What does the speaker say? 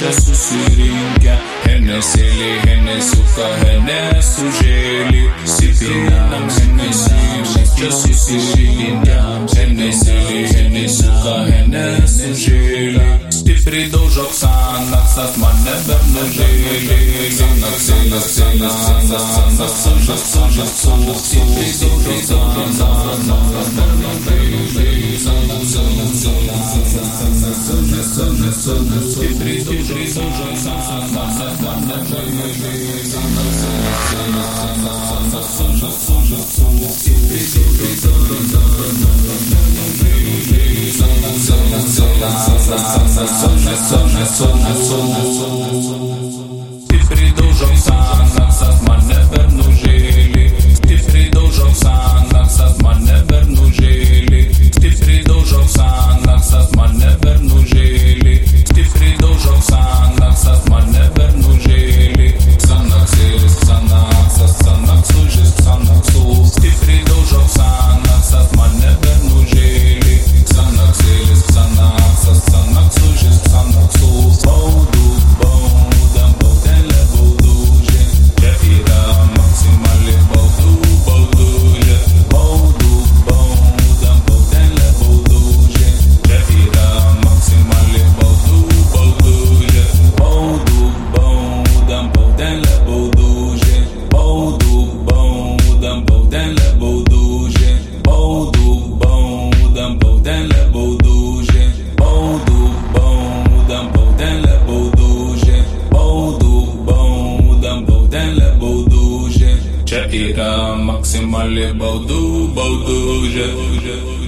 meste su sirinke Hennessy, Hennessy, ka Hennessy, geli Sirfinam Hennessy, meste su sirinke Hennessy, Hennessy, ka Hennessy, geli Stipri duž Oksanak, sas mane vernužili Sanak, sanak, sanak, sanak, sanak, sanak, sanak, sanak, sanak, Stipri duž Oksanak, mane vernužili Sanak, sanak, sanak, sanak, sanak, sanak, sanak, sanak, Stipri duž Oksanak, vernužili Sanak, sanak, sanak, sanak, sanak, sanak, sanak, sanak, Stipri تیرا مقسم بودو بودو جا